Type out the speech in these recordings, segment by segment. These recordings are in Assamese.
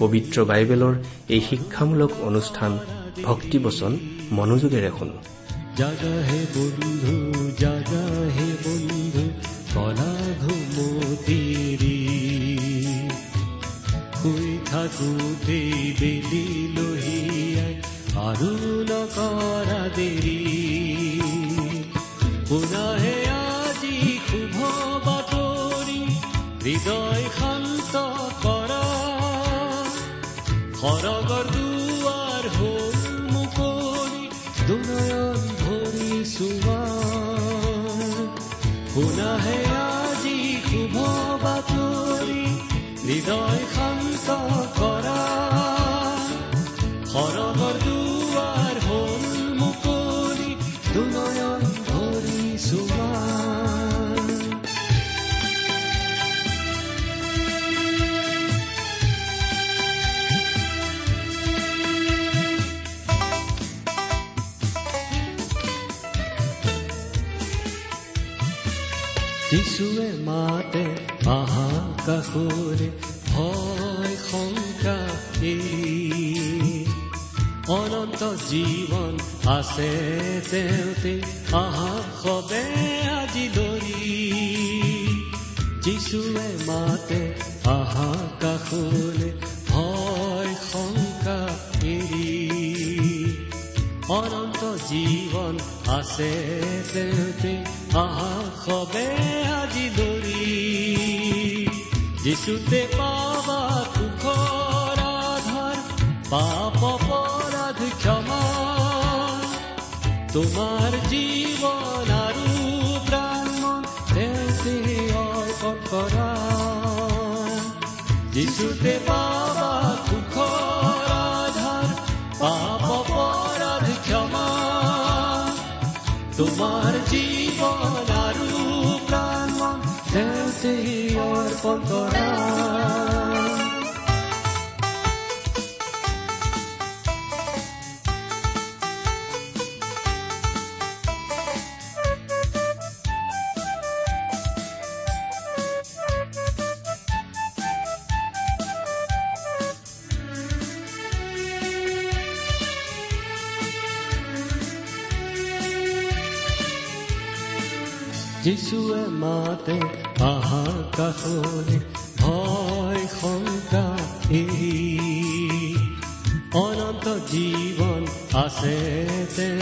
পবিত্ৰ বাইবেলৰ এই শিক্ষামূলক অনুষ্ঠান ভক্তিবচন মনোযোগেৰে শুনো জাগা হে বন্ধু জাগা হে বন্ধু কলা ঘুমতিৰি শুই থাকোতেই বেলি লহিয়াই আৰু নকৰা দেৰি। পুনাহে আজি শুভ বাতৰি হৃদয় শান্ত কৰা সৰগৰ দুৱাৰ হ'ল মুকলি দুনয়ন ভৰি শুনাহে আজি শুভ বাতৰি হৃদয় শান্ত কৰা সৰগৰ দুৱাৰ যিশুৱে মাতে আহা কাষৰে ভয় শংকা অনন্ত জীৱন আছে তেওঁতে আহা সবে আজি দৰি যিশুৱে মাতে আহা কাষৰে ভয় শংকা অনন্ত জীৱন আছে যিচুতে পাবা সুখৰ আধাৰ পাপ অপৰাধ ক্ষমা। তোমাৰ জীৱন আৰু প্ৰাণ কৰা যিচুতে পাবা সুখৰ আধাৰ পাপ অপৰাধ ক্ষমা। তোমাৰ জীৱন আৰু প্ৰাণ অৰ্পণ কৰা যিশুৱে মাতে আহা কাষৰে ভয় শংকা অনন্ত জীৱন আছে তেওঁতে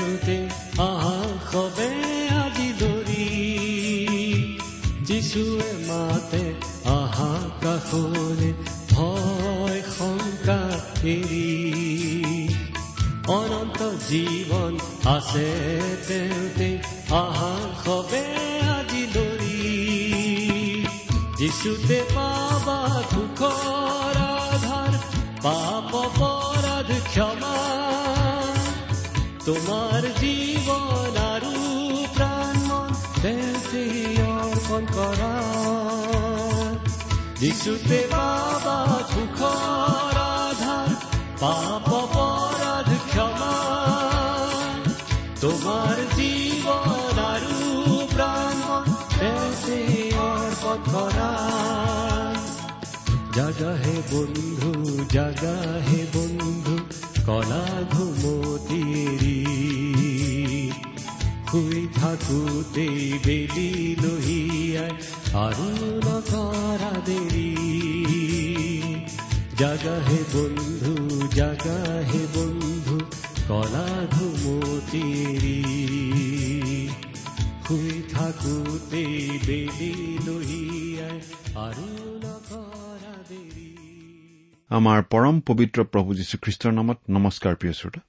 তোমাৰ জীৱন আৰু প্ৰাণ তেওঁতে অৰ্পণ কৰা যিচুতে পাবা সুখৰ আধাৰ পাপ অপৰাধ ক্ষমা। তোমাৰ জীৱন আৰু প্ৰাণ তেওঁতে অৰ্পণ কৰা জাগা হে বন্ধু জাগা হে বন্ধু কলা ঘুমতিৰি। শুই থাকোতেই বেলি লহিয়াই আৰু নকৰা দেৰি। জাগা হে বন্ধু জাগা হে বন্ধু কলা ঘুমতিৰি। শুই থাকোতেই বেলি লহিয়াই আৰু আমাৰ পৰম পবিত্ৰ প্ৰভু যীশুখ্ৰীষ্টৰ নামত নমস্কাৰ প্ৰিয় শ্ৰোতা।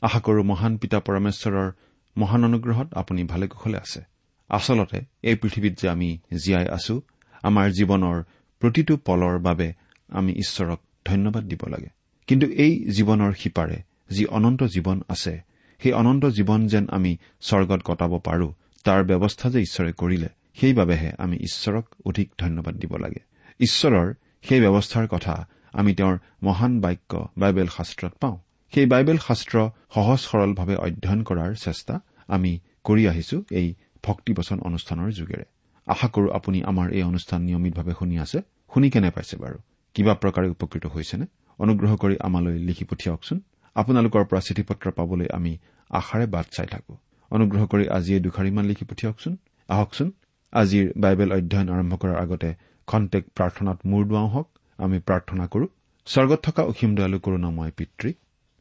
আশা কৰো মহান পিতা পৰমেশ্বৰৰ মহান অনুগ্ৰহত আপুনি ভালে কুশলে আছে। আচলতে এই পৃথিৱীত যে আমি জীয়াই আছো আমাৰ জীৱনৰ প্ৰতিটো পলৰ বাবে আমি ঈশ্বৰক ধন্যবাদ দিব লাগে। কিন্তু এই জীৱনৰ সিপাৰে যি অনন্ত জীৱন আছে সেই অনন্ত জীৱন যেন আমি স্বৰ্গত কটাব পাৰো তাৰ ব্যৱস্থা যে ঈশ্বৰে কৰিলে সেইবাবেহে আমি ঈশ্বৰক অধিক ধন্যবাদ দিব লাগে। ঈশ্বৰৰ সেই ব্যৱস্থাৰ কথা আমি তেওঁৰ মহান বাক্য বাইবেল শাস্ত্ৰত পাওঁ। সেই বাইবেল শাস্ত্ৰ সহজ সৰলভাৱে অধ্যয়ন কৰাৰ চেষ্টা আমি কৰি আহিছো এই ভক্তিবচন অনুষ্ঠানৰ যোগেৰে। আশা কৰো আপুনি আমাৰ এই অনুষ্ঠান নিয়মিতভাৱে শুনি আছে। শুনি কেনে পাইছে বাৰু? কিবা প্ৰকাৰে উপকৃত হৈছেনে? অনুগ্ৰহ কৰি আমালৈ লিখি পঠিয়াওকচোন। আপোনালোকৰ পৰা চিঠি পত্ৰ পাবলৈ আমি আশাৰে বাট চাই থাকো। অনুগ্ৰহ কৰি আজিয়ে দুখাৰিমান লিখি পঠিয়াওকচোন। আহকচোন। আজিৰ বাইবেল অধ্যয়ন আৰম্ভ কৰাৰ আগতে খন্তেক প্ৰাৰ্থনাত মূৰ দুৱাওঁ হওক। আমি প্ৰাৰ্থনা কৰো। স্বৰ্গত থকা অসীম দয়ালু কৰোণাময় পিতৃ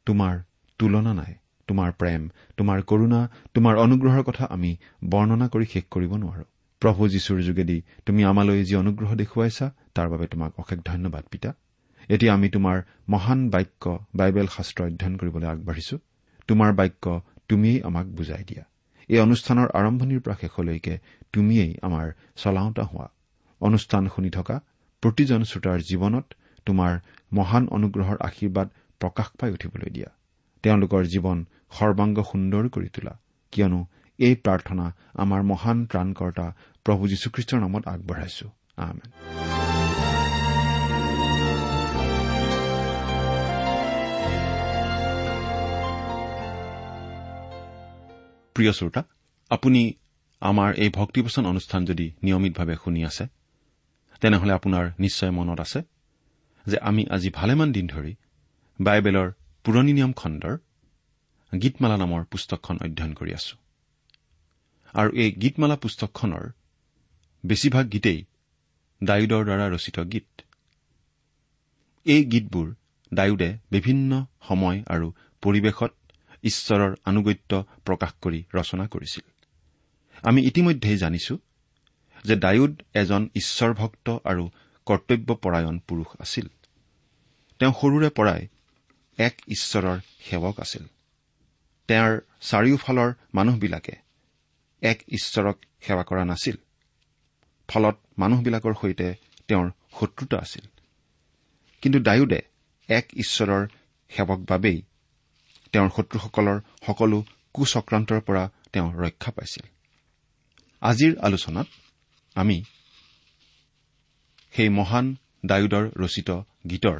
তোমাৰ তুলনা নাই তোমাৰ প্ৰেম তোমাৰ কৰুণা তোমাৰ অনুগ্ৰহৰ কথা আমি বৰ্ণনা কৰি শেষ কৰিব নোৱাৰো। প্ৰভু যীশুৰ যোগেদি তুমি আমালৈ যি অনুগ্ৰহ দেখুৱাইছা তাৰ বাবে তোমাক অশেষ ধন্যবাদ পিতা। এতিয়া আমি তোমাৰ মহান বাক্য বাইবেল শাস্ত্ৰ অধ্যয়ন কৰিবলৈ আগবাঢ়িছো। তোমাৰ বাক্য তুমিয়েই আমাক বুজাই দিয়া। এই অনুষ্ঠানৰ আৰম্ভণিৰ পৰা শেষলৈকে তুমিয়েই আমাৰ চলাওঁতা হোৱা। অনুষ্ঠান শুনি থকা প্ৰতিজন শ্ৰোতাৰ জীৱনত তোমাৰ মহান অনুগ্ৰহৰ আশীৰ্বাদ প্ৰকাশ পাই উঠিবলৈ দিয়া। তেওঁলোকৰ জীৱন সৰ্বাংগ সুন্দৰ কৰি তোলা। কিয়নো এই প্ৰাৰ্থনা আমাৰ মহান ত্ৰাণকৰ্তা প্ৰভু যীশুখ্ৰীষ্টৰ নামত আগবঢ়াইছো। প্ৰিয় শ্ৰোতা আপুনি আমাৰ এই ভক্তিপচন অনুষ্ঠান যদি নিয়মিতভাৱে শুনি আছে তেনেহলে আপোনাৰ নিশ্চয় মনত আছে যে আমি আজি ভালেমান দিন ধৰি বাইবেলৰ পুৰণি নিয়ম খণ্ডৰ গীতমালা নামৰ পুস্তকখন অধ্যয়ন কৰি আছো। আৰু এই গীতমালা পুস্তকখনৰ বেছিভাগ গীতেই ডায়ুদৰ দ্বাৰা ৰচিত গীত। এই গীতবোৰ ডায়ুদে বিভিন্ন সময় আৰু পৰিৱেশত ঈশ্বৰৰ আনুগত্য প্ৰকাশ কৰি ৰচনা কৰিছিল। আমি ইতিমধ্যেই জানিছো যে ডায়ুদ এজন ঈশ্বৰভক্ত আৰু কৰ্তব্যপৰায়ণ পুৰুষ আছিল। তেওঁ সৰুৰে পৰাই এক ঈশ্বৰৰ সেৱক আছিল। তেওঁৰ চাৰিওফালৰ মানুহবিলাকে এক ঈশ্বৰক সেৱা কৰা নাছিল। ফলত মানুহবিলাকৰ সৈতে তেওঁৰ শত্ৰুতা আছিল। কিন্তু ডায়ুদে এক ঈশ্বৰৰ সেৱক বাবেই তেওঁৰ শত্ৰুসকলৰ সকলো কুচক্ৰান্তৰ পৰা তেওঁ ৰক্ষা পাইছিল। আজিৰ আলোচনাত আমি সেই মহান ডায়ুদৰ ৰচিত গীতৰ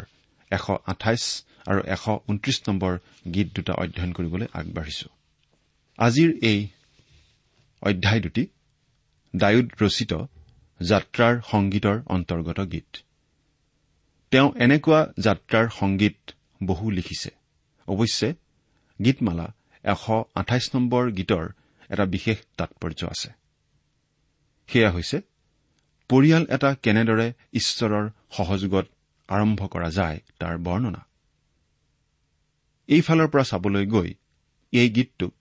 এশ আঠাইছ আৰু এশ ঊনত্ৰিশ নম্বৰ গীত দুটা অধ্যয়ন কৰিবলৈ আগবাঢ়িছো। আজিৰ এই অধ্যায় দুটি ডায়ুদ ৰচিত যাত্ৰাৰ সংগীতৰ অন্তৰ্গত গীত। তেওঁ এনেকুৱা যাত্ৰাৰ সংগীত বহু লিখিছে। অৱশ্যে গীতমালা এশ আঠাইছ নম্বৰ গীতৰ এটা বিশেষ তাৎপৰ্য আছে। সেয়া হৈছে পৰিয়াল এটা কেনেদৰে ঈশ্বৰৰ সহযোগত আৰম্ভ কৰা যায় তাৰ বৰ্ণনা। এইফালৰ পৰা চাবলৈ গৈ এই গীতটোক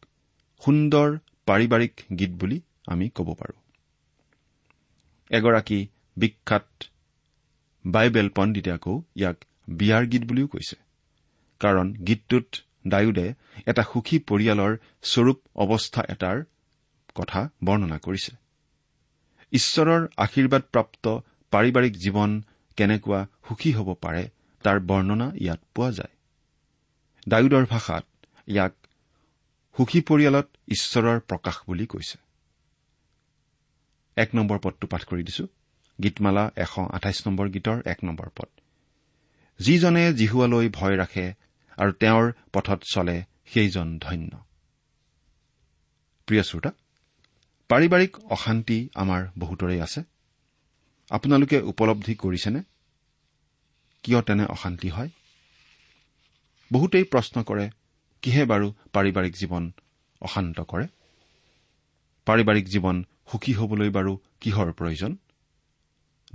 সুন্দৰ পাৰিবাৰিক গীত বুলি আমি ক'ব পাৰোঁ। এগৰাকী বিখ্যাত বাইবেল পণ্ডিতে আকৌ ইয়াক বিয়াৰ গীত বুলিও কৈছে। কাৰণ গীতটোত ডায়ুদে এটা সুখী পৰিয়ালৰ স্বৰূপ অৱস্থা এটাৰ কথা বৰ্ণনা কৰিছে। ঈশ্বৰৰ আশীৰ্বাদপ্ৰাপ্ত পাৰিবাৰিক জীৱন কেনেকুৱা সুখী হ'ব পাৰে তাৰ বৰ্ণনা ইয়াত পোৱা যায়। ডায়ুদৰ ভাষাত ইয়াক সুখী পৰিয়ালত ঈশ্বৰৰ প্ৰকাশ বুলি কৈছে। এক নম্বৰ পদটো পাঠ কৰি দিছো। গীতমালা এশ আঠাইছ নম্বৰ গীতৰ এক নম্বৰ পদ। যিজনে জিহুৱালৈ ভয় ৰাখে আৰু তেওঁৰ পথত চলে সেইজন ধন্য। প্ৰিয় শ্ৰোতা পাৰিবাৰিক অশান্তি আমাৰ বহুতৰে আছে। আপোনালোকে উপলব্ধি কৰিছেনে? কিয় তেনে অশান্তি হয়? বহুতেই প্ৰশ্ন কৰে কিহে বাৰু পাৰিবাৰিক জীৱন অশান্ত কৰে? পাৰিবাৰিক জীৱন সুখী হবলৈ বাৰু কিহৰ প্ৰয়োজন?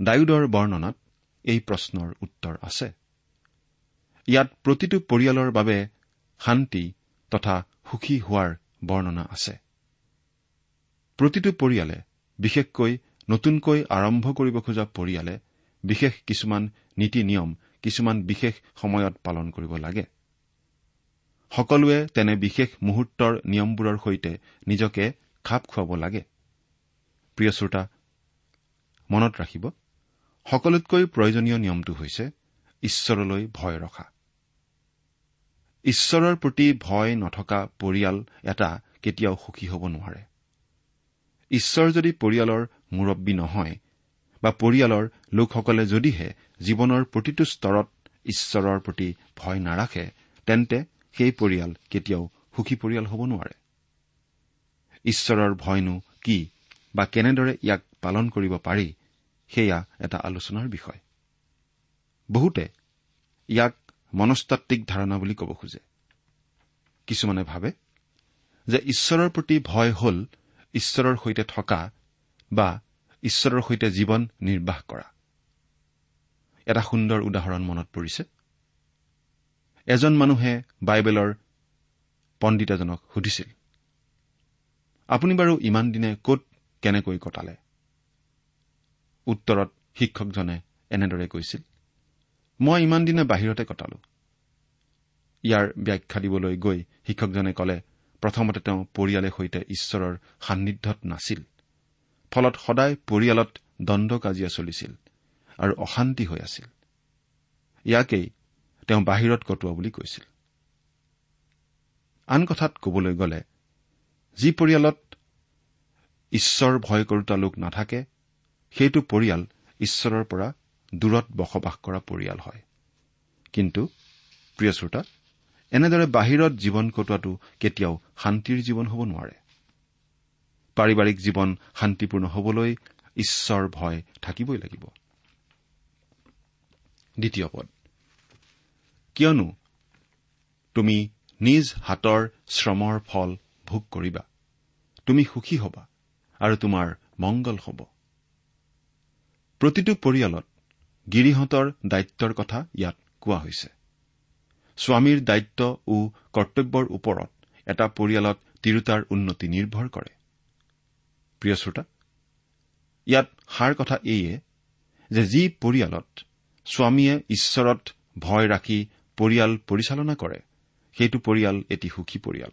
ডায়ুদৰ বৰ্ণনাত এই প্ৰশ্নৰ উত্তৰ আছে। ইয়াত প্ৰতিটো পৰিয়ালৰ বাবে শান্তি তথা সুখী হোৱাৰ বৰ্ণনা আছে। প্ৰতিটো পৰিয়ালে বিশেষকৈ নতুনকৈ আৰম্ভ কৰিব খোজা পৰিয়ালে বিশেষ কিছুমান নীতি নিয়ম কিছুমান বিশেষ সময়ত পালন কৰিব লাগে। সকলোৱে তেনে বিশেষ মুহূৰ্তৰ নিয়মবোৰৰ সৈতে নিজকে খাপ খুৱাব লাগে। প্ৰিয় শ্ৰোতা মনত ৰাখিব সকলোতকৈ প্ৰয়োজনীয় নিয়মটো হৈছে ঈশ্বৰলৈ ভয় ৰখা। ঈশ্বৰৰ প্ৰতি ভয় নথকা পৰিয়াল এটা কেতিয়াও সুখী হ'ব নোৱাৰে। ঈশ্বৰ যদি পৰিয়ালৰ মুৰব্বী নহয় বা পৰিয়ালৰ লোকসকলে যদিহে জীৱনৰ প্ৰতিটো স্তৰত ঈশ্বৰৰ প্ৰতি ভয় নাৰাখে তেন্তে সেই পৰিয়াল কেতিয়াও সুখী পৰিয়াল হ'ব নোৱাৰে। ঈশ্বৰৰ ভয়নো কি বা কেনেদৰে ইয়াক পালন কৰিব পাৰি সেয়া এটা আলোচনাৰ বিষয়। বহুতে ইয়াক মনস্তাত্বিক ধাৰণা বুলি ক'ব খোজে। কিছুমানে ভাবে যে ঈশ্বৰৰ প্ৰতি ভয় হ'ল ঈশ্বৰৰ সৈতে থকা বা ঈশ্বৰৰ সৈতে জীৱন নিৰ্বাহ কৰা। এটা সুন্দৰ উদাহৰণ মনত পৰিছে। এজন মানুহে বাইবেলৰ পণ্ডিত এজনক সুধিছিল আপুনি বাৰু ইমান দিনে কত কেনেকৈ কটালে? উত্তৰত শিক্ষকজনে এনেদৰে কৈছিল মই ইমান দিনে বাহিৰতে কটালো। ইয়াৰ ব্যাখ্যা দিবলৈ গৈ শিক্ষকজনে কলে প্ৰথমতে তেওঁ পৰিয়ালে সৈতে ঈশ্বৰৰ সান্নিধ্যত নাছিল। ফলত সদায় পৰিয়ালত দণ্ড কাজিয়া চলিছিল আৰু অশান্তি হৈ আছিল। ইয়াকেই তেওঁ বাহিৰত কটোৱা বুলি কৈছিল। আন কথাত কবলৈ গ'লে যি পৰিয়ালত ঈশ্বৰ ভয় কৰোতা লোক নাথাকে সেইটো পৰিয়াল ঈশ্বৰৰ পৰা দূৰত বসবাস কৰা পৰিয়াল হয়। কিন্তু প্ৰিয় শ্ৰোতা এনেদৰে বাহিৰত জীৱন কটোৱাটো কেতিয়াও শান্তিৰ জীৱন হ'ব নোৱাৰে। পাৰিবাৰিক জীৱন শান্তিপূৰ্ণ হবলৈ ঈশ্বৰ ভয় থাকিবই লাগিব। কিয়নো তুমি নিজ হাতৰ শ্ৰমৰ ফল ভোগ কৰিবা। তুমি সুখী হবা আৰু তোমাৰ মংগল হ'ব। প্ৰতিটো পৰিয়ালত গিৰিহঁতৰ দায়িত্বৰ কথা ইয়াত কোৱা হৈছে। স্বামীৰ দায়িত্ব ও কৰ্তব্যৰ ওপৰত এটা পৰিয়ালত তিৰোতাৰ উন্নতি নিৰ্ভৰ কৰে। প্ৰিয় শ্ৰোতা ইয়াত সাৰ কথা এইয়ে যে যি পৰিয়ালত স্বামীয়ে ঈশ্বৰত ভয় ৰাখি পৰিয়াল পৰিচালনা কৰে সেইটো পৰিয়াল এটি সুখী পৰিয়াল।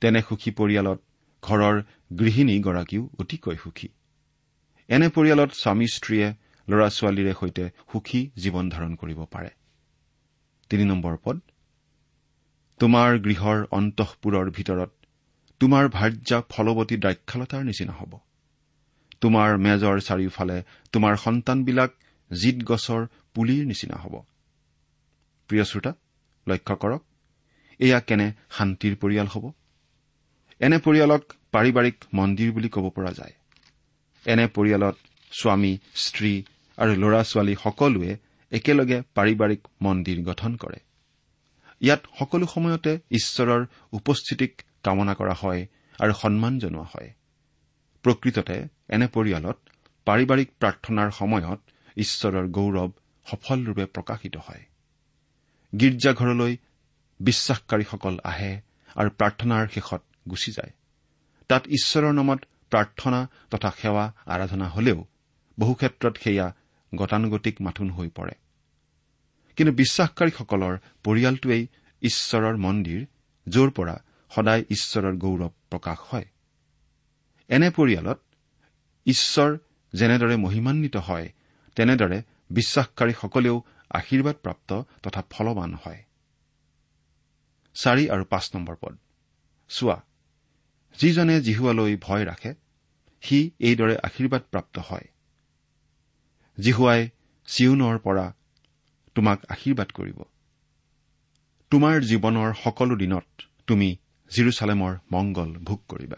তেনে সুখী পৰিয়ালত ঘৰৰ গৃহিণীগৰাকীও অতিকৈ সুখী। এনে পৰিয়ালত স্বামী স্ত্ৰীয়ে ল'ৰা ছোৱালীৰে সৈতে সুখী জীৱন ধাৰণ কৰিব পাৰে। তিনি নম্বৰ পদ। তোমাৰ গৃহৰ অন্তঃপুৰৰ ভিতৰত তোমাৰ ভাৰ্যা ফলৱতী দ্ৰাক্ষালতাৰ নিচিনা হ'ব। তোমাৰ মেজৰ চাৰিওফালে তোমাৰ সন্তানবিলাক জিত গছৰ পুলিৰ নিচিনা হ'ব। প্ৰিয় শ্ৰোতা লক্ষ্য কৰক এয়া কেনে শান্তিৰ পৰিয়াল হ'ব? এনে পৰিয়ালক পাৰিবাৰিক মন্দিৰ বুলি ক'ব পৰা যায়। এনে পৰিয়ালত স্বামী স্ত্ৰী আৰু ল'ৰা ছোৱালী সকলোৱে একেলগে পাৰিবাৰিক মন্দিৰ গঠন কৰে। ইয়াত সকলো সময়তে ঈশ্বৰৰ উপস্থিতিক কামনা কৰা হয় আৰু সন্মান জনোৱা হয়। প্ৰকৃততে এনে পৰিয়ালত পাৰিবাৰিক প্ৰাৰ্থনাৰ সময়ত ঈশ্বৰৰ গৌৰৱ সফলৰূপে প্ৰকাশিত হয়। গীৰ্জাঘৰলৈ বিশ্বাসকাৰীসকল আহে আৰু প্ৰাৰ্থনাৰ শেষত গুচি যায়। তাত ঈশ্বৰৰ নামত প্ৰাৰ্থনা তথা সেৱা আৰাধনা হলেও বহু ক্ষেত্ৰত সেয়া গতানুগতিক মাথোন হৈ পৰে। কিন্তু বিশ্বাসকাৰীসকলৰ পৰিয়ালটোৱেই ঈশ্বৰৰ মন্দিৰ য'ৰ পৰা সদায় ঈশ্বৰৰ গৌৰৱ প্ৰকাশ হয়। এনে পৰিয়ালত ঈশ্বৰ যেনেদৰে মহিমান্বিত হয় তেনেদৰে বিশ্বাসকাৰীসকলেও আশীৰ্বাদপ্ৰাপ্ত তথা ফলৱান হয়। চাৰি আৰু পাঁচ নম্বৰ পদ। চোৱা যিজনে জিহুৱালৈ ভয় ৰাখে সি এইদৰে আশীৰ্বাদপ্ৰাপ্ত হয়। জিহুৱাই চিউনৰ পৰা তোমাক আশীৰ্বাদ কৰিব। তোমাৰ জীৱনৰ সকলো দিনত তুমি জিৰচালেমৰ মংগল ভোগ কৰিবা।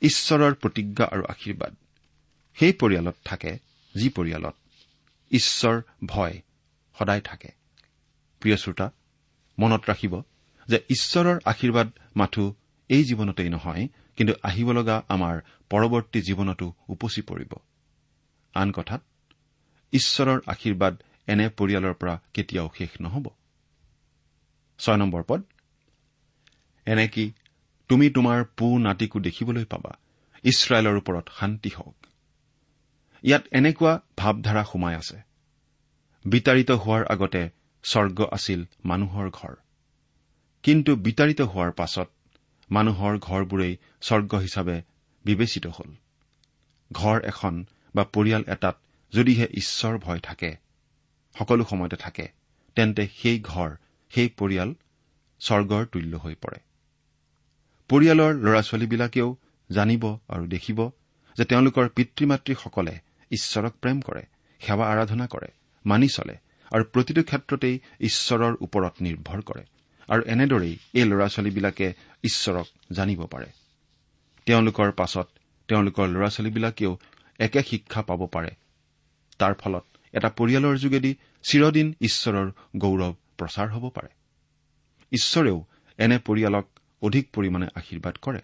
ঈশ্বৰৰ প্ৰতিজ্ঞা আৰু আশীৰ্বাদ সেই পৰিয়ালত থাকে যি পৰিয়ালত ঈশ্বৰ ভয় সদায় থাকে। প্ৰিয় শ্ৰোতা মনত ৰাখিব যে ঈশ্বৰৰ আশীৰ্বাদ মাথো এই জীৱনতেই নহয় কিন্তু আহিব লগা আমাৰ পৰৱৰ্তী জীৱনতো উপচি পৰিব। আন কথাত ঈশ্বৰৰ আশীৰ্বাদ এনে পৰিয়ালৰ পৰা কেতিয়াও শেষ নহ'ব। ছয় নম্বৰ পদ এনে কি তুমি তোমাৰ পু নাতিকো দেখিবলৈ পাবা ইছৰাইলৰ ওপৰত শান্তি হওক। ইয়াত এনেকুৱা ভাৱধাৰা সোমাই আছে। বিতাড়িত হোৱাৰ আগতে স্বৰ্গ আছিল মানুহৰ ঘৰ। কিন্তু বিতাড়িত হোৱাৰ পাছত মানুহৰ ঘৰবোৰেই স্বৰ্গ হিচাপে বিবেচিত হ'ল। ঘৰ এখন বা পৰিয়াল এটাত যদিহে ঈশ্বৰ ভয় থাকে সকলো সময়তে থাকে তেন্তে সেই ঘৰ সেই পৰিয়াল স্বৰ্গৰ তুল্য হৈ পৰে। পৰিয়ালৰ ল'ৰা ছোৱালীবিলাকেও জানিব আৰু দেখিব যে তেওঁলোকৰ পিতৃ মাতৃসকলে ঈশ্বৰক প্ৰেম কৰে সেৱা আৰাধনা কৰে মানি চলে আৰু প্ৰতিটো ক্ষেত্ৰতেই ঈশ্বৰৰ ওপৰত নিৰ্ভৰ কৰে আৰু এনেদৰেই এই ল'ৰা ছোৱালীবিলাকে ঈশ্বৰক জানিব পাৰে। তেওঁলোকৰ পাছত তেওঁলোকৰ ল'ৰা ছোৱালীবিলাকেও একে শিক্ষা পাব পাৰে তাৰ ফলত এটা পৰিয়ালৰ যোগেদি চিৰদিন ঈশ্বৰৰ গৌৰৱ প্ৰচাৰ হ'ব পাৰে। ঈশ্বৰেও এনে পৰিয়ালক অধিক পৰিমাণে আশীৰ্বাদ কৰে।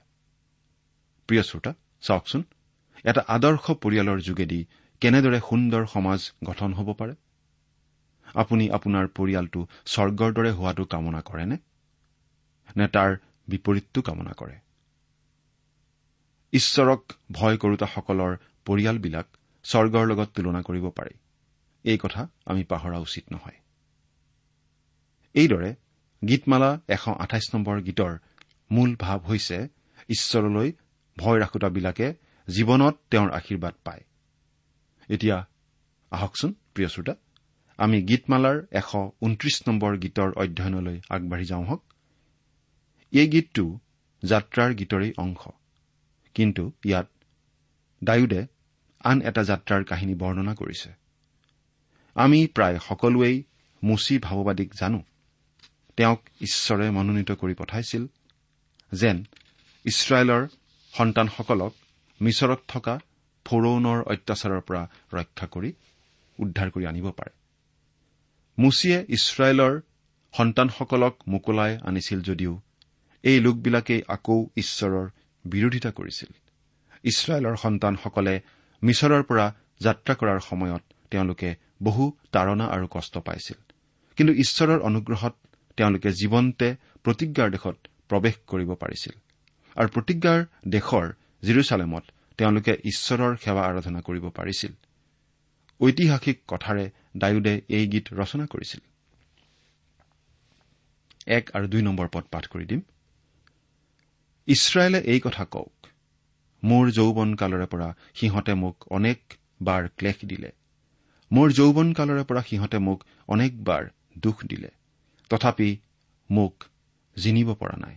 প্ৰিয় শ্ৰোতা চাওকচোন এটা আদৰ্শ পৰিয়ালৰ যোগেদি কেনেদৰে সুন্দৰ সমাজ গঠন হ'ব পাৰে? আপুনি আপোনাৰ পৰিয়ালটো স্বৰ্গৰ দৰে হোৱাটো কামনা কৰেনে? নে তাৰ বিপৰীতটো কামনা কৰে? ঈশ্বৰক ভয় কৰোতাসকলৰ পৰিয়ালবিলাক স্বৰ্গৰ লগত তুলনা কৰিব পাৰি। এই কথা আমি পাহৰা উচিত নহয়। এইদৰে গীতমালা এশ আঠাইছ নম্বৰ গীতৰ মূল ভাৱ হৈছে ঈশ্বৰলৈ ভয় ৰাখোতাবিলাকে জীৱনত তেওঁৰ আশীৰ্বাদ পায়। এতিয়া আহকচোন প্ৰিয় শ্ৰোতা আমি গীতমালাৰ এশ ঊনত্ৰিশ নম্বৰ গীতৰ অধ্যয়নলৈ আগবাঢ়ি যাওঁ হওক। এই গীতটো যাত্ৰাৰ গীতৰেই অংশ। কিন্তু ইয়াত ডায়ুদে আন এটা যাত্ৰাৰ কাহিনী বৰ্ণনা কৰিছে। আমি প্ৰায় সকলোৱেই মুচি ভাৱবাদীক জানো। তেওঁক ঈশ্বৰে মনোনীত কৰি পঠাইছিল যেন ইছৰাইলৰ সন্তানসকলক মিছৰত থকা ফৰৌনৰ অত্যাচাৰৰ পৰা ৰক্ষা কৰি উদ্ধাৰ কৰি আনিব পাৰে। মুচিয়ে ইছৰাইলৰ সন্তানসকলক মোকলাই আনিছিল যদিও এই লোকবিলাকেই আকৌ ঈশ্বৰৰ বিৰোধিতা কৰিছিল। ইছৰাইলৰ সন্তানসকলে মিছৰৰ পৰা যাত্ৰা কৰাৰ সময়ত তেওঁলোকে বহু তাৰণা আৰু কষ্ট পাইছিল। কিন্তু ঈশ্বৰৰ অনুগ্ৰহত তেওঁলোকে জীৱন্তে প্ৰতিজ্ঞাৰ দেশত প্ৰৱেশ কৰিব পাৰিছিল। আৰু প্ৰতিজ্ঞাৰ দেশৰ জিৰচালেমত তেওঁলোকে ঈশ্বৰৰ সেৱা আৰাধনা কৰিব পাৰিছিল। ঐতিহাসিক কথাৰে ডায়ুদে এই গীত ৰচনা কৰিছিল। এক আৰু দুই নম্বৰ পদ পাঠ কৰি দিম। ইছৰাইলে এই কথা কওক মোৰ যৌৱন কালৰে পৰা সিহঁতে মোক অনেকবাৰ ক্লেশ দিলে। মোৰ যৌৱন কালৰে পৰা সিহঁতে মোক অনেকবাৰ দুখ দিলে। তথাপি মোক জিনিব পৰা নাই।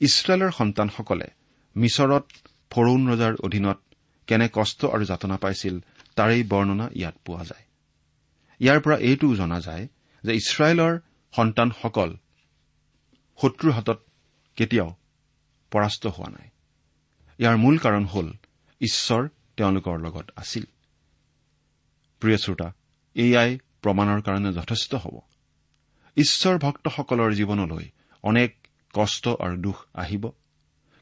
ইছৰাইলৰ সন্তানসকলে মিছৰত ফৰৌন ৰজাৰ অধীনত কেনে কষ্ট আৰু যাতনা পাইছিল তাৰেই বৰ্ণনা ইয়াত পোৱা যায়। ইয়াৰ পৰা এইটোও জনা যায় যে ইছৰাইলৰ সন্তানসকল শত্ৰুৰ হাতত কেতিয়াও পৰাস্ত হোৱা নাই। ইয়াৰ মূল কাৰণ হ'ল ঈশ্বৰ তেওঁলোকৰ লগত আছিল। প্ৰিয় শ্ৰোতা এয়াই প্ৰমাণৰ কাৰণে যথেষ্ট হ'ব। ঈশ্বৰ ভক্তসকলৰ জীৱনলৈ অনেক কষ্ট আৰু দুখ আহিব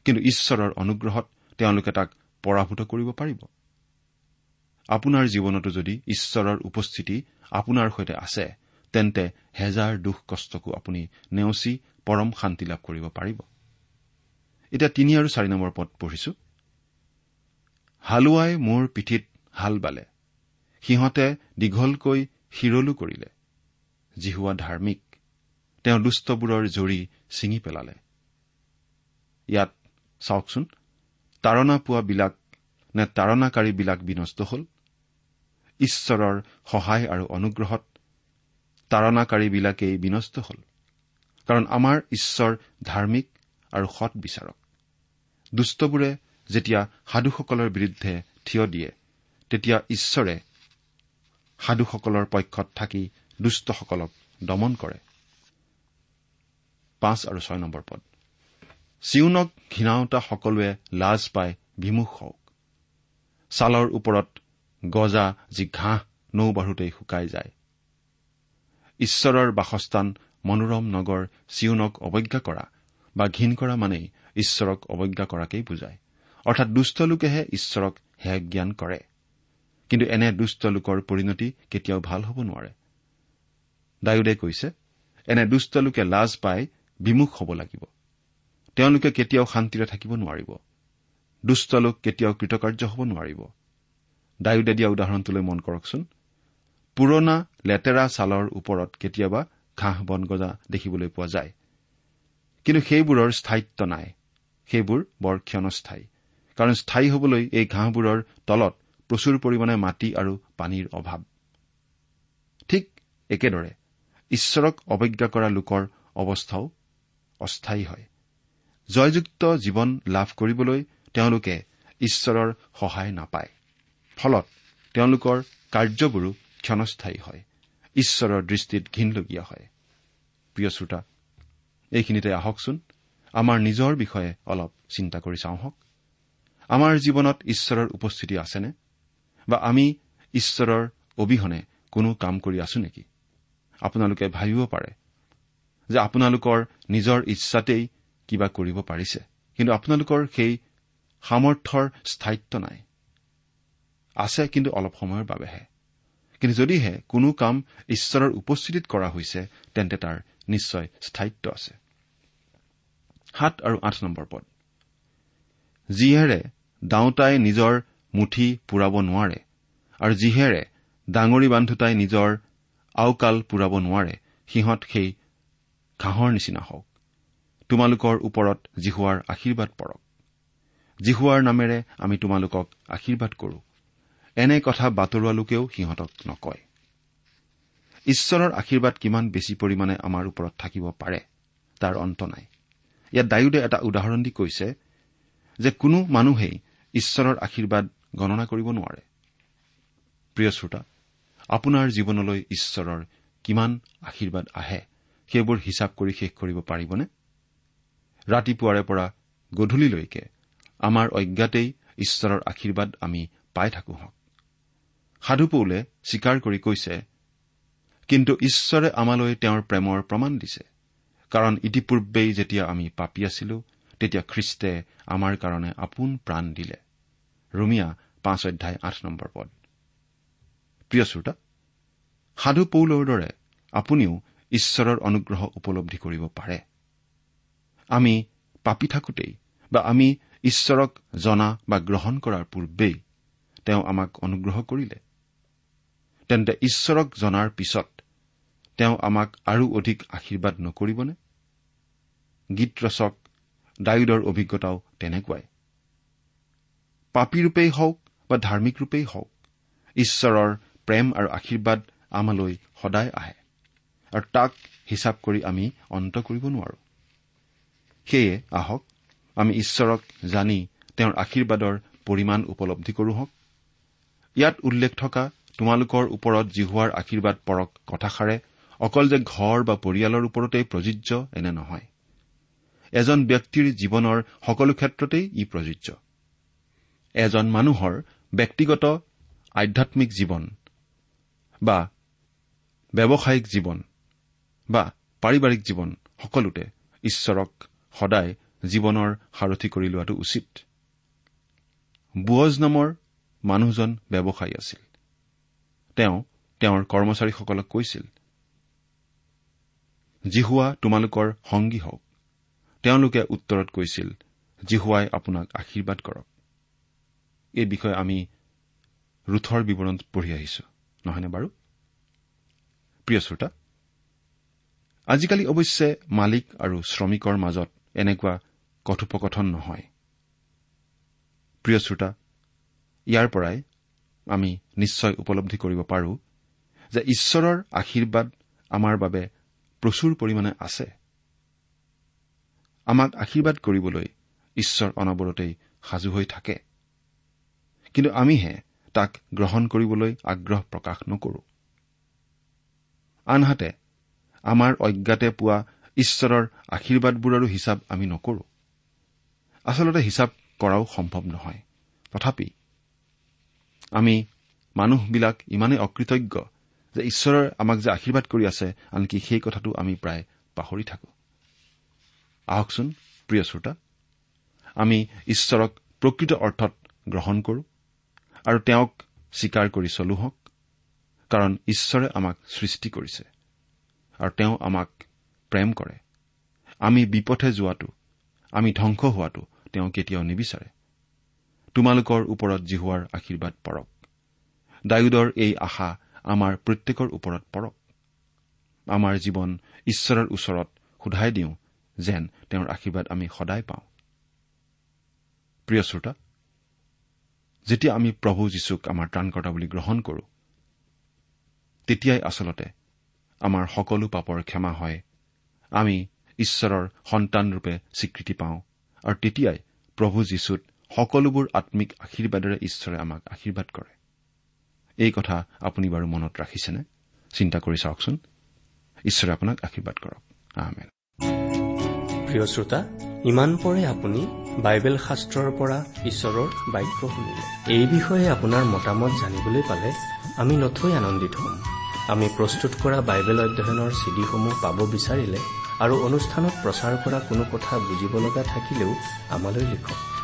কিন্তু ঈশ্বৰৰ অনুগ্ৰহত তেওঁলোকে তাক পৰাভূত কৰিব পাৰিব। আপোনাৰ জীৱনতো যদি ঈশ্বৰৰ উপস্থিতি আপোনাৰ সৈতে আছে তেন্তে হেজাৰ দুখ কষ্টকো আপুনি নেওচি পৰম শান্তি লাভ কৰিব পাৰিব। এতিয়া তিনি আৰু চাৰি নম্বৰ পদ পঢ়িছো। হালোৱাই মোৰ পিঠিত হাল বালে। সিহঁতে দীঘলকৈ শিৰলো কৰিলে। জিহুৱা ধাৰ্মিক। তেওঁ দুষ্টবোৰৰ জৰি ছিঙি পেলালে। ইয়াত চাওকচোন তাৰণা পোৱাবিলাক নে তাৰণাকাৰীবিলাক বিনষ্ট হ'ল? ঈশ্বৰৰ সহায় আৰু অনুগ্ৰহত তাৰণাকাৰীবিলাকেই বিনষ্ট হ'ল। কাৰণ আমাৰ ঈশ্বৰ ধাৰ্মিক আৰু সৎ বিচাৰক। দুষ্টবোৰে যেতিয়া সাধুসকলৰ বিৰুদ্ধে থিয় দিয়ে তেতিয়া ঈশ্বৰে সাধুসকলৰ পক্ষত থাকি দুষ্টসকলক দমন কৰে। চিউনক ঘৃণাওতা সকলোৱে লাজ পাই বিমুখ হওক। ছালৰ ওপৰত গজা যি ঘাঁহ নৌ বাঢ়োতেই শুকাই যায়। ঈশ্বৰৰ বাসস্থান মনোৰম নগৰ চিউনক অৱজ্ঞা কৰা বা ঘীন কৰা মানেই ঈশ্বৰক অৱজ্ঞা কৰাকেই বুজায়। অৰ্থাৎ দুষ্ট লোকেহে ঈশ্বৰক হেয় জ্ঞান কৰে। কিন্তু এনে দুষ্ট লোকৰ পৰিণতি কেতিয়াও ভাল হ'ব নোৱাৰে। ডায়ুদে কৈছে এনে দুষ্ট লোকে লাজ পাই বিমুখ হ'ব লাগিব। তেওঁলোকে কেতিয়াও শান্তিৰে থাকিব নোৱাৰিব। দুষ্ট লোক কেতিয়াও কৃতকাৰ্য হ'ব নোৱাৰিব। ডায়ুদে দিয়া উদাহৰণটোলৈ মন কৰকচোন। পুৰণা লেতেৰা ছালৰ ওপৰত কেতিয়াবা ঘাঁহ বন গজা দেখিবলৈ পোৱা যায়। কিন্তু সেইবোৰৰ স্থায়িত্ব নাই। সেইবোৰ বৰ ক্ষণস্থায়ী। কাৰণ স্থায়ী হবলৈ এই ঘাঁহবোৰৰ তলত প্ৰচুৰ পৰিমাণে মাটি আৰু পানীৰ অভাৱ। ঠিক একেদৰে ঈশ্বৰক অৱজ্ঞা কৰা লোকৰ অৱস্থাও অস্থায়ী হয়। জয়যুক্ত জীৱন লাভ কৰিবলৈ তেওঁলোকে ঈশ্বৰৰ সহায় নাপায়। ফলত তেওঁলোকৰ কাৰ্যবোৰো ক্ষণস্থায়ী হয়। ঈশ্বৰৰ দৃষ্টিত ঘীনলগীয়া হয়। প্ৰিয় শ্ৰোতা এইখিনিতে আহকচোন আমাৰ নিজৰ বিষয়ে অলপ চিন্তা কৰি চাওঁ হওক। আমাৰ জীৱনত ঈশ্বৰৰ উপস্থিতি আছেনে? বা আমি ঈশ্বৰৰ অবিহনে কোনো কাম কৰি আছো নেকি? আপোনালোকে ভাবিব পাৰে যে আপোনালোকৰ নিজৰ ইচ্ছাতেই কিবা কৰিব পাৰিছে। কিন্তু আপোনালোকৰ সেই সামৰ্থ্যৰ স্থায়িত্ব নাই। আছে কিন্তু অলপ সময়ৰ বাবেহে। কিন্তু যদিহে কোনো কাম ঈশ্বৰৰ উপস্থিতিত কৰা হৈছে তেন্তে তাৰ নিশ্চয় স্থায়িত্ব আছে। সাত আৰু আঠ নম্বৰ পদ। যিহেৰে দাওতাই নিজৰ মুঠি পূৰাব নোৱাৰে আৰু যিহেৰে ডাঙৰি বান্ধোতাই নিজৰ আওকাল পূৰাব নোৱাৰে সিহঁত সেই ঘাঁহৰ নিচিনা হওক। তোমালোকৰ ওপৰত জিহুৱাৰ আশীৰ্বাদ পৰক। জিহুৱাৰ নামেৰে আমি তোমালোকক আশীৰ্বাদ কৰো। এনে কথা বাতৰোৱা লোকেও সিহঁতক নকয়। ঈশ্বৰৰ আশীৰ্বাদ কিমান বেছি পৰিমাণে আমাৰ ওপৰত থাকিব পাৰে তাৰ অন্ত নাই। ইয়াত ডায়ুদে এটা উদাহৰণ দি কৈছে যে কোনো মানুহেই ঈশ্বৰৰ আশীৰ্বাদ গণনা কৰিব নোৱাৰে। প্ৰিয় শ্ৰোতা আপোনাৰ জীৱনলৈ ঈশ্বৰৰ কিমান আশীৰ্বাদ আহে সেইবোৰ হিচাপ কৰি শেষ কৰিব পাৰিবনে? ৰাতিপুৱাৰে পৰা গধূলিলৈকে আমাৰ অজ্ঞাতেই ঈশ্বৰৰ আশীৰ্বাদ আমি পাই থাকো হওক। সাধু পৌলে স্বীকাৰ কৰি কৈছে কিন্তু ঈশ্বৰে আমালৈ তেওঁৰ প্ৰেমৰ প্ৰমাণ দিছে। কাৰণ ইতিপূৰ্বেই যেতিয়া আমি পাপী আছিলো তেতিয়া খ্ৰীষ্টে আমাৰ কাৰণে আপোন প্ৰাণ দিলে। ৰুমিয়া পাঁচ অধ্যায় আঠ নম্বৰ পদ। প্ৰিয় শ্ৰোতা সাধু পৌলৰ দৰে আপুনিও ঈশ্বৰৰ অনুগ্ৰহ উপলব্ধি কৰিব পাৰে। আমি পাপি থাকোতেই বা আমি ঈশ্বৰক জনা বা গ্ৰহণ কৰাৰ পূৰ্বেই তেওঁ আমাক অনুগ্ৰহ কৰিলে। তেন্তে ঈশ্বৰক জনাৰ পিছত তেওঁ আমাক আৰু অধিক আশীৰ্বাদ নকৰিবনে? গীত ৰচক ডায়ুদৰ অভিজ্ঞতাও তেনেকুৱাই। পাপীৰূপেই হওক বা ধাৰ্মিক ৰূপেই হওক ঈশ্বৰৰ প্ৰেম আৰু আশীৰ্বাদ আমালৈ সদায় আহে আৰু তাক হিচাপ কৰি আমি অন্ত কৰিব নোৱাৰো। সেয়ে আহক আমি ঈশ্বৰক জানি তেওঁৰ আশীৰ্বাদৰ পৰিমাণ উপলব্ধি কৰো হওক। ইয়াত উল্লেখ থকা তোমালোকৰ ওপৰত জিহুৱাৰ আশীৰ্বাদ পৰক কথাষাৰে অকল যে ঘৰ বা পৰিয়ালৰ ওপৰতেই প্ৰযোজ্য এনে নহয়। এজন ব্যক্তিৰ জীৱনৰ সকলো ক্ষেত্ৰতেই ই প্ৰযোজ্য। এজন মানুহৰ ব্যক্তিগত আধ্যামিক জীৱন বা ব্যৱসায়িক জীৱন বা পাৰিবাৰিক জীৱন সকলোতে ঈশ্বৰক সদায় জীৱনৰ সাৰথি কৰি লোৱাটো উচিত। বুৱজ নামৰ মানুহজন ব্যৱসায়ী আছিল। তেওঁ তেওঁৰ কৰ্মচাৰীসকলক কৈছিল জিহুৱা তোমালোকৰ সংগী হওক। তেওঁলোকে উত্তৰত কৈছিল জিহুৱাই আপোনাক আশীৰ্বাদ কৰক। এই বিষয়ে আমি ৰুথৰ বিৱৰণ পঢ়ি আহিছো নহয়নে বাৰু? প্ৰিয় শ্ৰোতা আজিকালি অৱশ্যে মালিক আৰু শ্ৰমিকৰ মাজত এনেকুৱা কথোপকথন নহয়। প্ৰিয় শ্ৰোতা ইয়াৰ পৰাই আমি নিশ্চয় উপলব্ধি কৰিব পাৰো যে ঈশ্বৰৰ আশীৰ্বাদ আমাৰ বাবে প্ৰচুৰ পৰিমাণে আছে। আমাক আশীৰ্বাদ কৰিবলৈ ঈশ্বৰ অনবৰতেই সাজু হৈ থাকে। কিন্তু আমিহে তাক গ্ৰহণ কৰিবলৈ আগ্ৰহ প্ৰকাশ নকৰো। আনহাতে আমাৰ অজ্ঞাতে পোৱা ঈশ্বৰৰ আশীৰ্বাদবোৰৰো হিচাপ আমি নকৰো। আচলতে হিচাপ কৰাও সম্ভৱ নহয়। তথাপি আমি মানুহবিলাক ইমানেই অকৃতজ্ঞ যে ঈশ্বৰে আমাক যে আশীৰ্বাদ কৰি আছে আনকি সেই কথাটো আমি প্ৰায় পাহৰি থাকো। আহকচোন প্ৰিয় শ্ৰোতা আমি ঈশ্বৰক প্ৰকৃত অৰ্থত গ্ৰহণ কৰো আৰু তেওঁক স্বীকাৰ কৰি চলো হওক কাৰণ ঈশ্বৰে আমাক সৃষ্টি কৰিছে আৰু তেওঁ আমাক প্ৰেম কৰে। আমি বিপথে যোৱাটো আমি ধ্বংস হোৱাটো তেওঁ কেতিয়াও নিবিচাৰে। তোমালোকৰ ওপৰত জিহুৱাৰ আশীৰ্বাদ পৰক। ডায়ুদৰ এই আশা আমাৰ প্ৰত্যেকৰ ওপৰত পৰক। আমাৰ জীৱন ঈশ্বৰৰ ওচৰত সোধাই দিওঁ যেন তেওঁৰ আশীৰ্বাদ আমি সদায় পাওঁ। প্ৰিয় শ্ৰোতা যেতিয়া আমি প্ৰভু যীশুক আমাৰ ত্ৰাণকৰ্তা বুলি গ্ৰহণ কৰো তেতিয়াই আচলতে আমাৰ সকলো পাপৰ ক্ষমা হয়। আমি ঈশ্বৰৰ সন্তানৰূপে স্বীকৃতি পাওঁ আৰু তেতিয়াই প্ৰভু যীশুত সকলোবোৰ আম্মিক আশীৰ্বাদেৰে ঈশ্বৰে আমাক আশীৰ্বাদ কৰে। এই কথা আপুনি বাৰু মনত ৰাখিছেনে? চিন্তা কৰি চাওকচোন। ঈশ্বৰে আপোনাক আশীৰ্বাদ কৰক। প্ৰিয় শ্ৰোতা ইমান পৰে আপুনি বাইবেল শাস্ত্ৰৰ পৰা ঈশ্বৰৰ বাক্য শুনিলে। এই বিষয়ে আপোনাৰ মতামত জানিবলৈ পালে আমি নথৈ আনন্দিত হ'ম। আমি প্ৰস্তুত কৰা বাইবেল অধ্যয়নৰ চিডিসমূহ পাব বিচাৰিলে আৰু অনুষ্ঠানত প্ৰচাৰ কৰা কোনো কথা বুজিব লগা থাকিলেও আমালৈ লিখক।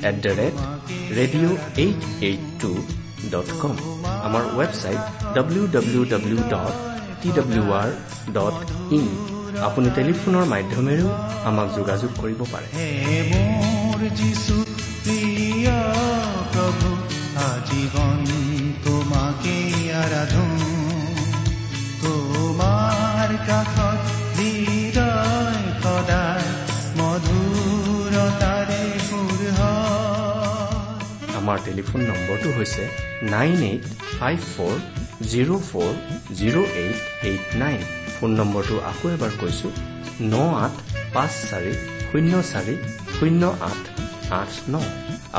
at the rate radio' eight eight two dot com আমাৰ website W W W dot T W R dot in আপুনি টেলিফোনৰ মাধ্যমেৰেও আমাক যোগাযোগ কৰিব পাৰে তোমাকে তোমাৰ কাষত হৃদয় সদায় হয় আমাৰ টেলিফোন নম্বৰটো হৈছে nine eight five four zero' four zero' eight eight nine. Phone নম্বৰটো আকৌ এবাৰ কৈছো ন আঠ পাঁচ চাৰি শূন্য চাৰি শূন্য আঠ আঠ ন।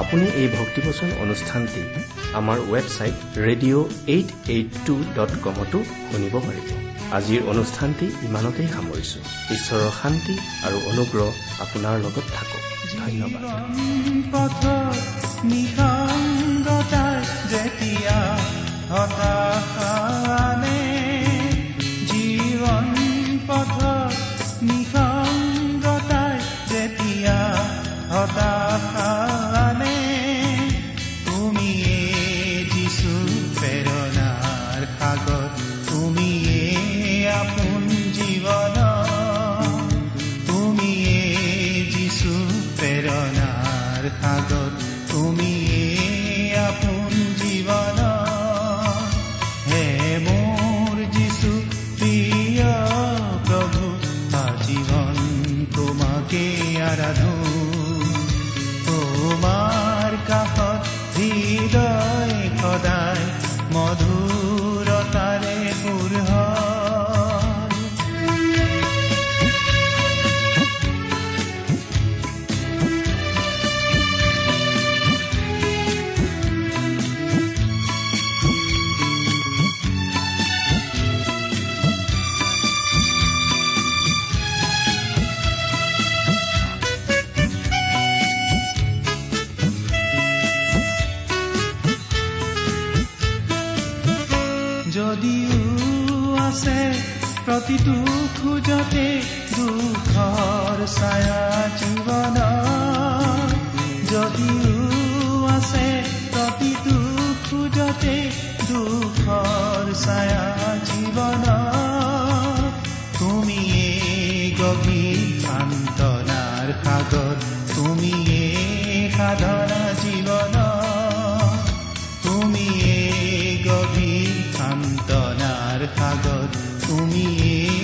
আপুনি এই ভক্তিবচন অনুষ্ঠানটি আমাৰ website radio' eight eight two dot কমতো শুনিব পাৰিব। আজিৰ অনুষ্ঠানটি ইমানতেই সামৰিছো। ঈশ্বৰৰ শান্তি আৰু অনুগ্ৰহ আপোনাৰ লগত থাকক। ধন্যবাদ। পথ নিসংগতাৰ যেতিয়া আছে প্ৰতিটো খোজতে দুখৰ ছায়া জীৱন যদিও আছে প্ৰতিটো খোজতে দুখৰ ছায়া জীৱন তুমিয়ে গভীৰ সান্তনাৰ সাগৰ তুমিয়ে সাধনা জীৱন সান্তনাৰ সাগৰ